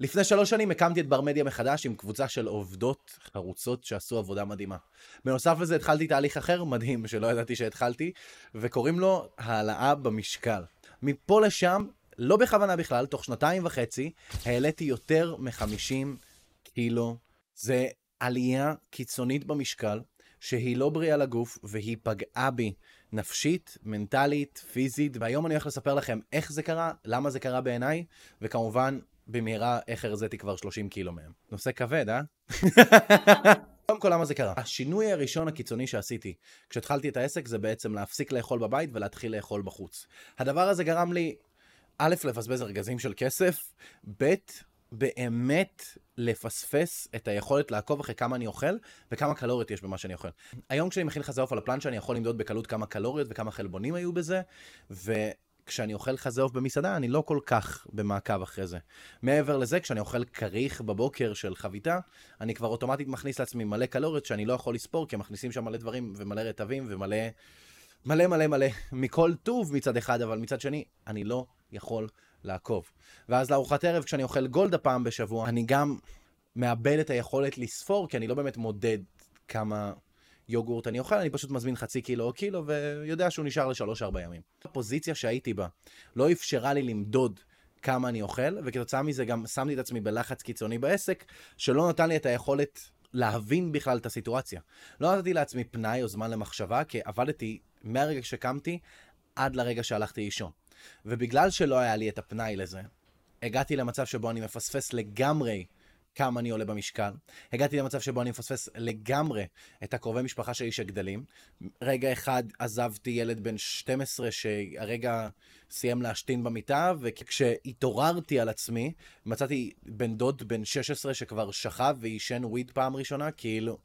לפני שלוש שנים הקמתי את ברמדיה מחדש עם קבוצה של עובדות חרוצות שעשו עבודה מדהימה. בנוסף לזה התחלתי תהליך אחר מדהים שלא ידעתי שהתחלתי, וקוראים לו העלאה במשקל. מפה לשם, לא בכוונה בכלל, תוך שנתיים וחצי, העליתי יותר מ-50 קילו. זה עלייה קיצונית במשקל, שהיא לא בריאה לגוף, והיא פגעה בי נפשית, מנטלית, פיזית, והיום אני הולך לספר לכם איך זה קרה, למה זה קרה בעיניי, וכמובן, במהרה איך הרזיתי כבר 30 קילו מהם. נושא כבד, אה? קודם כל, למה זה קרה? השינוי הראשון הקיצוני שעשיתי כשהתחלתי את העסק זה בעצם להפסיק לאכול בבית ולהתחיל לאכול בחוץ. הדבר הזה גרם לי, א', לבזבז ארגזים של כסף, ב', באמת לפספס את היכולת לעקוב אחרי כמה אני אוכל וכמה קלוריות יש במה שאני אוכל. היום כשאני מכין חזה עוף על הפלנצ'ה אני יכול למדוד בקלות כמה קלוריות וכמה חלבונים היו בזה, וכשאני אוכל חזה עוף במסעדה אני לא כל כך במעקב אחרי זה. מעבר לזה, כשאני אוכל כריך בבוקר של חביתה, אני כבר אוטומטית מכניס לעצמי מלא קלוריות שאני לא יכול לספור, כי מכניסים שם מלא דברים ומלא רטבים ומלא... מלא מלא מלא מכל טוב מצד אחד, אבל מצד שני, אני לא יכול לעקוב. ואז לארוחת ערב, כשאני אוכל גולדה פעם בשבוע, אני גם מאבד את היכולת לספור, כי אני לא באמת מודד כמה יוגורט אני אוכל, אני פשוט מזמין חצי קילו או קילו, ויודע שהוא נשאר לשלוש-ארבע ימים. הפוזיציה שהייתי בה לא אפשרה לי למדוד כמה אני אוכל, וכתוצאה מזה גם שמתי את עצמי בלחץ קיצוני בעסק, שלא נתן לי את היכולת להבין בכלל את הסיטואציה. לא נתתי לעצמי פנאי או זמן למחשבה, כי עבדתי מהרגע שקמתי עד לרגע שהלכתי לישון. ובגלל שלא היה לי את הפנאי לזה, הגעתי למצב שבו אני מפספס לגמרי כמה אני עולה במשקל. הגעתי למצב שבו אני מפספס לגמרי את הקרובי משפחה שלי שגדלים. רגע אחד עזבתי ילד בן 12 שהרגע סיים להשתין במיטה, וכשהתעוררתי על עצמי, מצאתי בן דוד בן 16 שכבר שכב ועישן וויד פעם ראשונה, כאילו...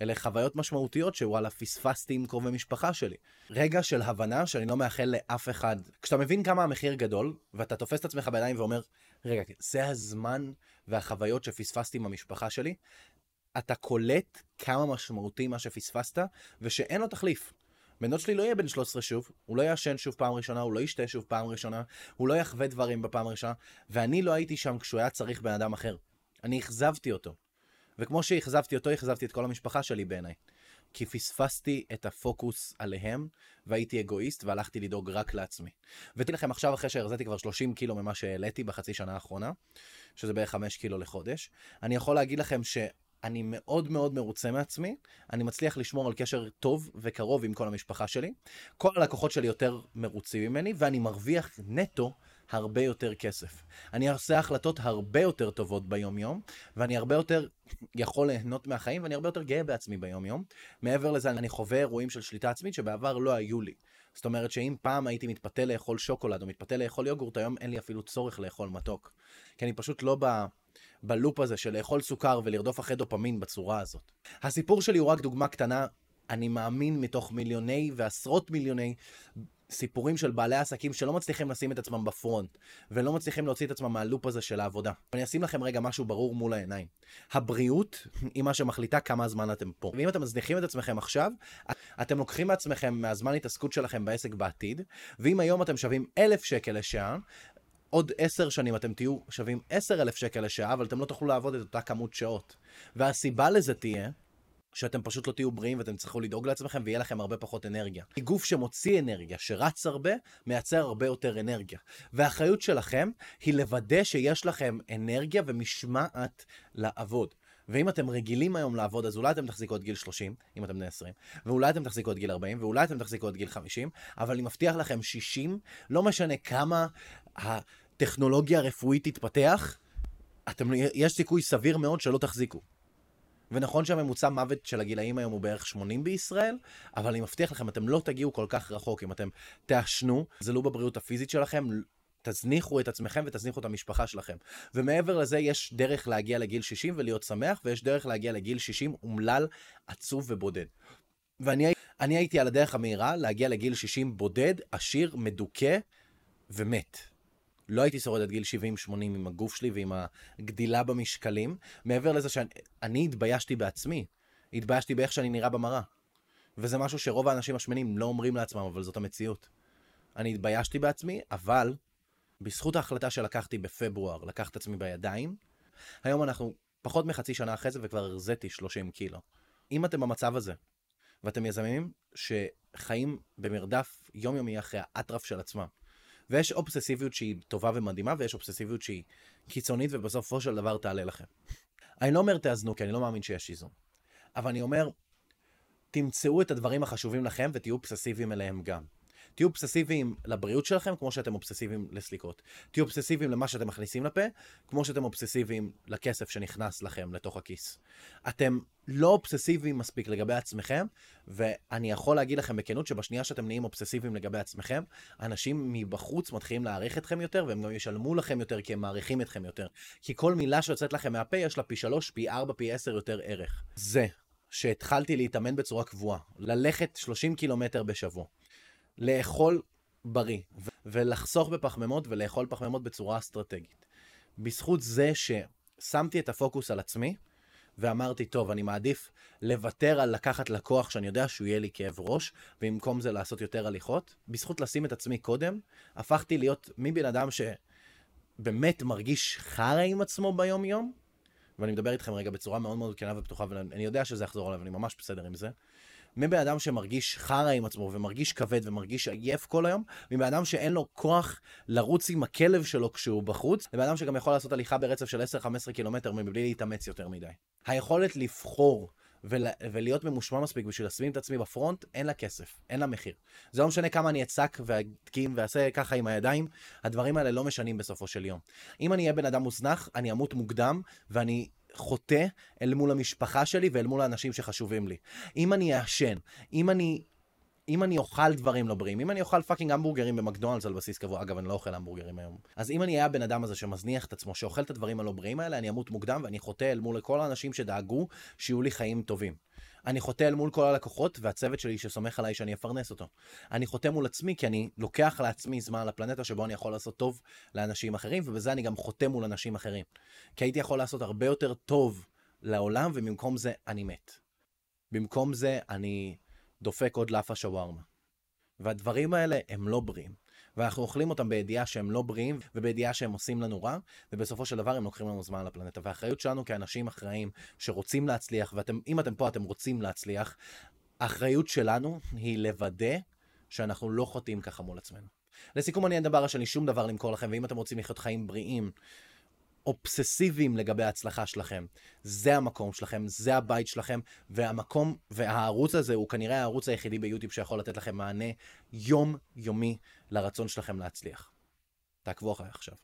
אלה חוויות משמעותיות שוואלה פספסתי עם קרובי משפחה שלי. רגע של הבנה שאני לא מאחל לאף אחד. כשאתה מבין כמה המחיר גדול, ואתה תופס את עצמך בידיים ואומר, רגע, זה הזמן והחוויות שפספסתי עם המשפחה שלי, אתה קולט כמה משמעותי מה שפספסת, ושאין לו תחליף. בן דוד שלי לא יהיה בן 13 שוב, הוא לא יעשן שוב פעם ראשונה, הוא לא ישתה שוב פעם ראשונה, הוא לא יחווה דברים בפעם הראשונה, ואני לא הייתי שם כשהוא היה צריך בן אדם אחר. אני אכזבתי אותו. וכמו שאכזבתי אותו, אכזבתי את כל המשפחה שלי בעיניי. כי פספסתי את הפוקוס עליהם, והייתי אגואיסט, והלכתי לדאוג רק לעצמי. ותראי לכם עכשיו, אחרי שהרזיתי כבר 30 קילו ממה שהעליתי בחצי שנה האחרונה, שזה בערך 5 קילו לחודש, אני יכול להגיד לכם ש... אני מאוד מאוד מרוצה מעצמי, אני מצליח לשמור על קשר טוב וקרוב עם כל המשפחה שלי. כל הלקוחות שלי יותר מרוצים ממני, ואני מרוויח נטו הרבה יותר כסף. אני עושה החלטות הרבה יותר טובות ביום-יום, ואני הרבה יותר יכול ליהנות מהחיים, ואני הרבה יותר גאה בעצמי ביום-יום. מעבר לזה, אני חווה אירועים של שליטה עצמית שבעבר לא היו לי. זאת אומרת שאם פעם הייתי מתפתה לאכול שוקולד או מתפתה לאכול יוגורט, היום אין לי אפילו צורך לאכול מתוק. כי אני פשוט לא ב... בלופ הזה של לאכול סוכר ולרדוף אחרי דופמין בצורה הזאת. הסיפור שלי הוא רק דוגמה קטנה, אני מאמין מתוך מיליוני ועשרות מיליוני סיפורים של בעלי עסקים שלא מצליחים לשים את עצמם בפרונט, ולא מצליחים להוציא את עצמם מהלופ הזה של העבודה. אני אשים לכם רגע משהו ברור מול העיניים. הבריאות היא מה שמחליטה כמה זמן אתם פה. ואם אתם מזניחים את עצמכם עכשיו, אתם לוקחים מעצמכם מהזמן התעסקות שלכם בעסק בעתיד, ואם היום אתם שווים אלף שקל לשעה, עוד עשר שנים אתם תהיו שווים עשר אלף שקל לשעה, אבל אתם לא תוכלו לעבוד את אותה כמות שעות. והסיבה לזה תהיה שאתם פשוט לא תהיו בריאים ואתם צריכו לדאוג לעצמכם ויהיה לכם הרבה פחות אנרגיה. כי גוף שמוציא אנרגיה, שרץ הרבה, מייצר הרבה יותר אנרגיה. והאחריות שלכם היא לוודא שיש לכם אנרגיה ומשמעת לעבוד. ואם אתם רגילים היום לעבוד, אז אולי אתם תחזיקו עד גיל 30, אם אתם בני 20, ואולי אתם תחזיקו עד גיל 40, ואולי אתם תחזיקו עד גיל 50, אבל אני מבטיח לכם 60, לא משנה כמה הטכנולוגיה הרפואית תתפתח, אתם, יש סיכוי סביר מאוד שלא תחזיקו. ונכון שהממוצע מוות של הגילאים היום הוא בערך 80 בישראל, אבל אני מבטיח לכם, אתם לא תגיעו כל כך רחוק. אם אתם תעשנו, זה לא בבריאות הפיזית שלכם, תזניחו את עצמכם ותזניחו את המשפחה שלכם. ומעבר לזה, יש דרך להגיע לגיל 60 ולהיות שמח, ויש דרך להגיע לגיל 60 אומלל, עצוב ובודד. ואני הייתי על הדרך המהירה להגיע לגיל 60 בודד, עשיר, מדוכא ומת. לא הייתי שורד עד גיל 70-80 עם הגוף שלי ועם הגדילה במשקלים. מעבר לזה שאני התביישתי בעצמי. התביישתי באיך שאני נראה במראה. וזה משהו שרוב האנשים השמנים לא אומרים לעצמם, אבל זאת המציאות. אני התביישתי בעצמי, אבל בזכות ההחלטה שלקחתי בפברואר, לקחת את עצמי בידיים, היום אנחנו פחות מחצי שנה אחרי זה וכבר הרזיתי 30 קילו. אם אתם במצב הזה, ואתם יזמים שחיים במרדף יומיומי אחרי האטרף של עצמם, ויש אובססיביות שהיא טובה ומדהימה, ויש אובססיביות שהיא קיצונית ובסופו של דבר תעלה לכם. אני לא אומר תאזנו, כי אני לא מאמין שיש איזון. אבל אני אומר, תמצאו את הדברים החשובים לכם ותהיו אובססיביים אליהם גם. תהיו אובססיביים לבריאות שלכם, כמו שאתם אובססיביים לסליקות. תהיו אובססיביים למה שאתם מכניסים לפה, כמו שאתם אובססיביים לכסף שנכנס לכם לתוך הכיס. אתם לא אובססיביים מספיק לגבי עצמכם, ואני יכול להגיד לכם בכנות שבשנייה שאתם נהיים אובססיביים לגבי עצמכם, אנשים מבחוץ מתחילים להעריך אתכם יותר, והם גם ישלמו לכם יותר כי הם מעריכים אתכם יותר. כי כל מילה שיוצאת לכם מהפה יש לה פי שלוש, פי ארבע, פי עשר יותר ערך. זה שהתחלתי להתאמן בצורה קבועה, ללכת 30 קילומטר בשבוע, לאכול בריא ולחסוך בפחמימות ולאכול פחמימות בצורה אסטרטגית. בזכות זה ששמתי את הפוקוס על עצמי, ואמרתי, טוב, אני מעדיף לוותר על לקחת לקוח שאני יודע שהוא יהיה לי כאב ראש, ובמקום זה לעשות יותר הליכות. בזכות לשים את עצמי קודם, הפכתי להיות מבן אדם שבאמת מרגיש חרא עם עצמו ביום-יום, ואני מדבר איתכם רגע בצורה מאוד מאוד כנה ופתוחה, ואני יודע שזה יחזור עליו, אני ממש בסדר עם זה. מבן אדם שמרגיש חרא עם עצמו ומרגיש כבד ומרגיש עייף כל היום, מבן אדם שאין לו כוח לרוץ עם הכלב שלו כשהוא בחוץ, לבן אדם שגם יכול לעשות הליכה ברצף של 10-15 קילומטר מבלי להתאמץ יותר מדי. היכולת לבחור ול, ולהיות ממושמע מספיק בשביל לשים את עצמי בפרונט, אין לה כסף, אין לה מחיר. זה לא משנה כמה אני אצעק ואדקים ואעשה ככה עם הידיים, הדברים האלה לא משנים בסופו של יום. אם אני אהיה בן אדם מוזנח, אני אמות מוקדם, ואני חוטא אל מול המשפחה שלי ואל מול האנשים שחשובים לי. אם אני אעשן, אם אני... אם אני אוכל דברים לא בריאים, אם אני אוכל fucking המבורגרים במקדונלדס על בסיס קבוע, אגב, אני לא אוכל המבורגרים היום. אז אם אני אהיה הבן אדם הזה שמזניח את עצמו, שאוכל את הדברים הלא בריאים האלה, אני אמות מוקדם ואני חוטא אל מול כל האנשים שדאגו שיהיו לי חיים טובים. אני חוטא אל מול כל הלקוחות והצוות שלי שסומך עליי שאני אפרנס אותו. אני חוטא מול עצמי כי אני לוקח לעצמי זמן על הפלנטה שבו אני יכול לעשות טוב לאנשים אחרים, ובזה אני גם חוטא מול אנשים אחרים. כי הייתי יכול לעשות הרבה יותר טוב לעולם, ובמקום זה אני מת. במקום זה אני דופק עוד לאפה שווארמה. והדברים האלה הם לא בריאים. ואנחנו אוכלים אותם בידיעה שהם לא בריאים, ובידיעה שהם עושים לנו רע, ובסופו של דבר הם לוקחים לנו זמן על הפלנטה. והאחריות שלנו כאנשים אחראים שרוצים להצליח, ואם אתם פה אתם רוצים להצליח, האחריות שלנו היא לוודא שאנחנו לא חוטאים ככה מול עצמנו. לסיכום אני אדבר שאני שום דבר למכור לכם, ואם אתם רוצים לחיות חיים בריאים, אובססיביים לגבי ההצלחה שלכם. זה המקום שלכם, זה הבית שלכם, והמקום, והערוץ הזה הוא כנראה הערוץ היחידי ביוטיוב שיכול לתת לכם מענה יומיומי לרצון שלכם להצליח. תעקבו אחריי עכשיו.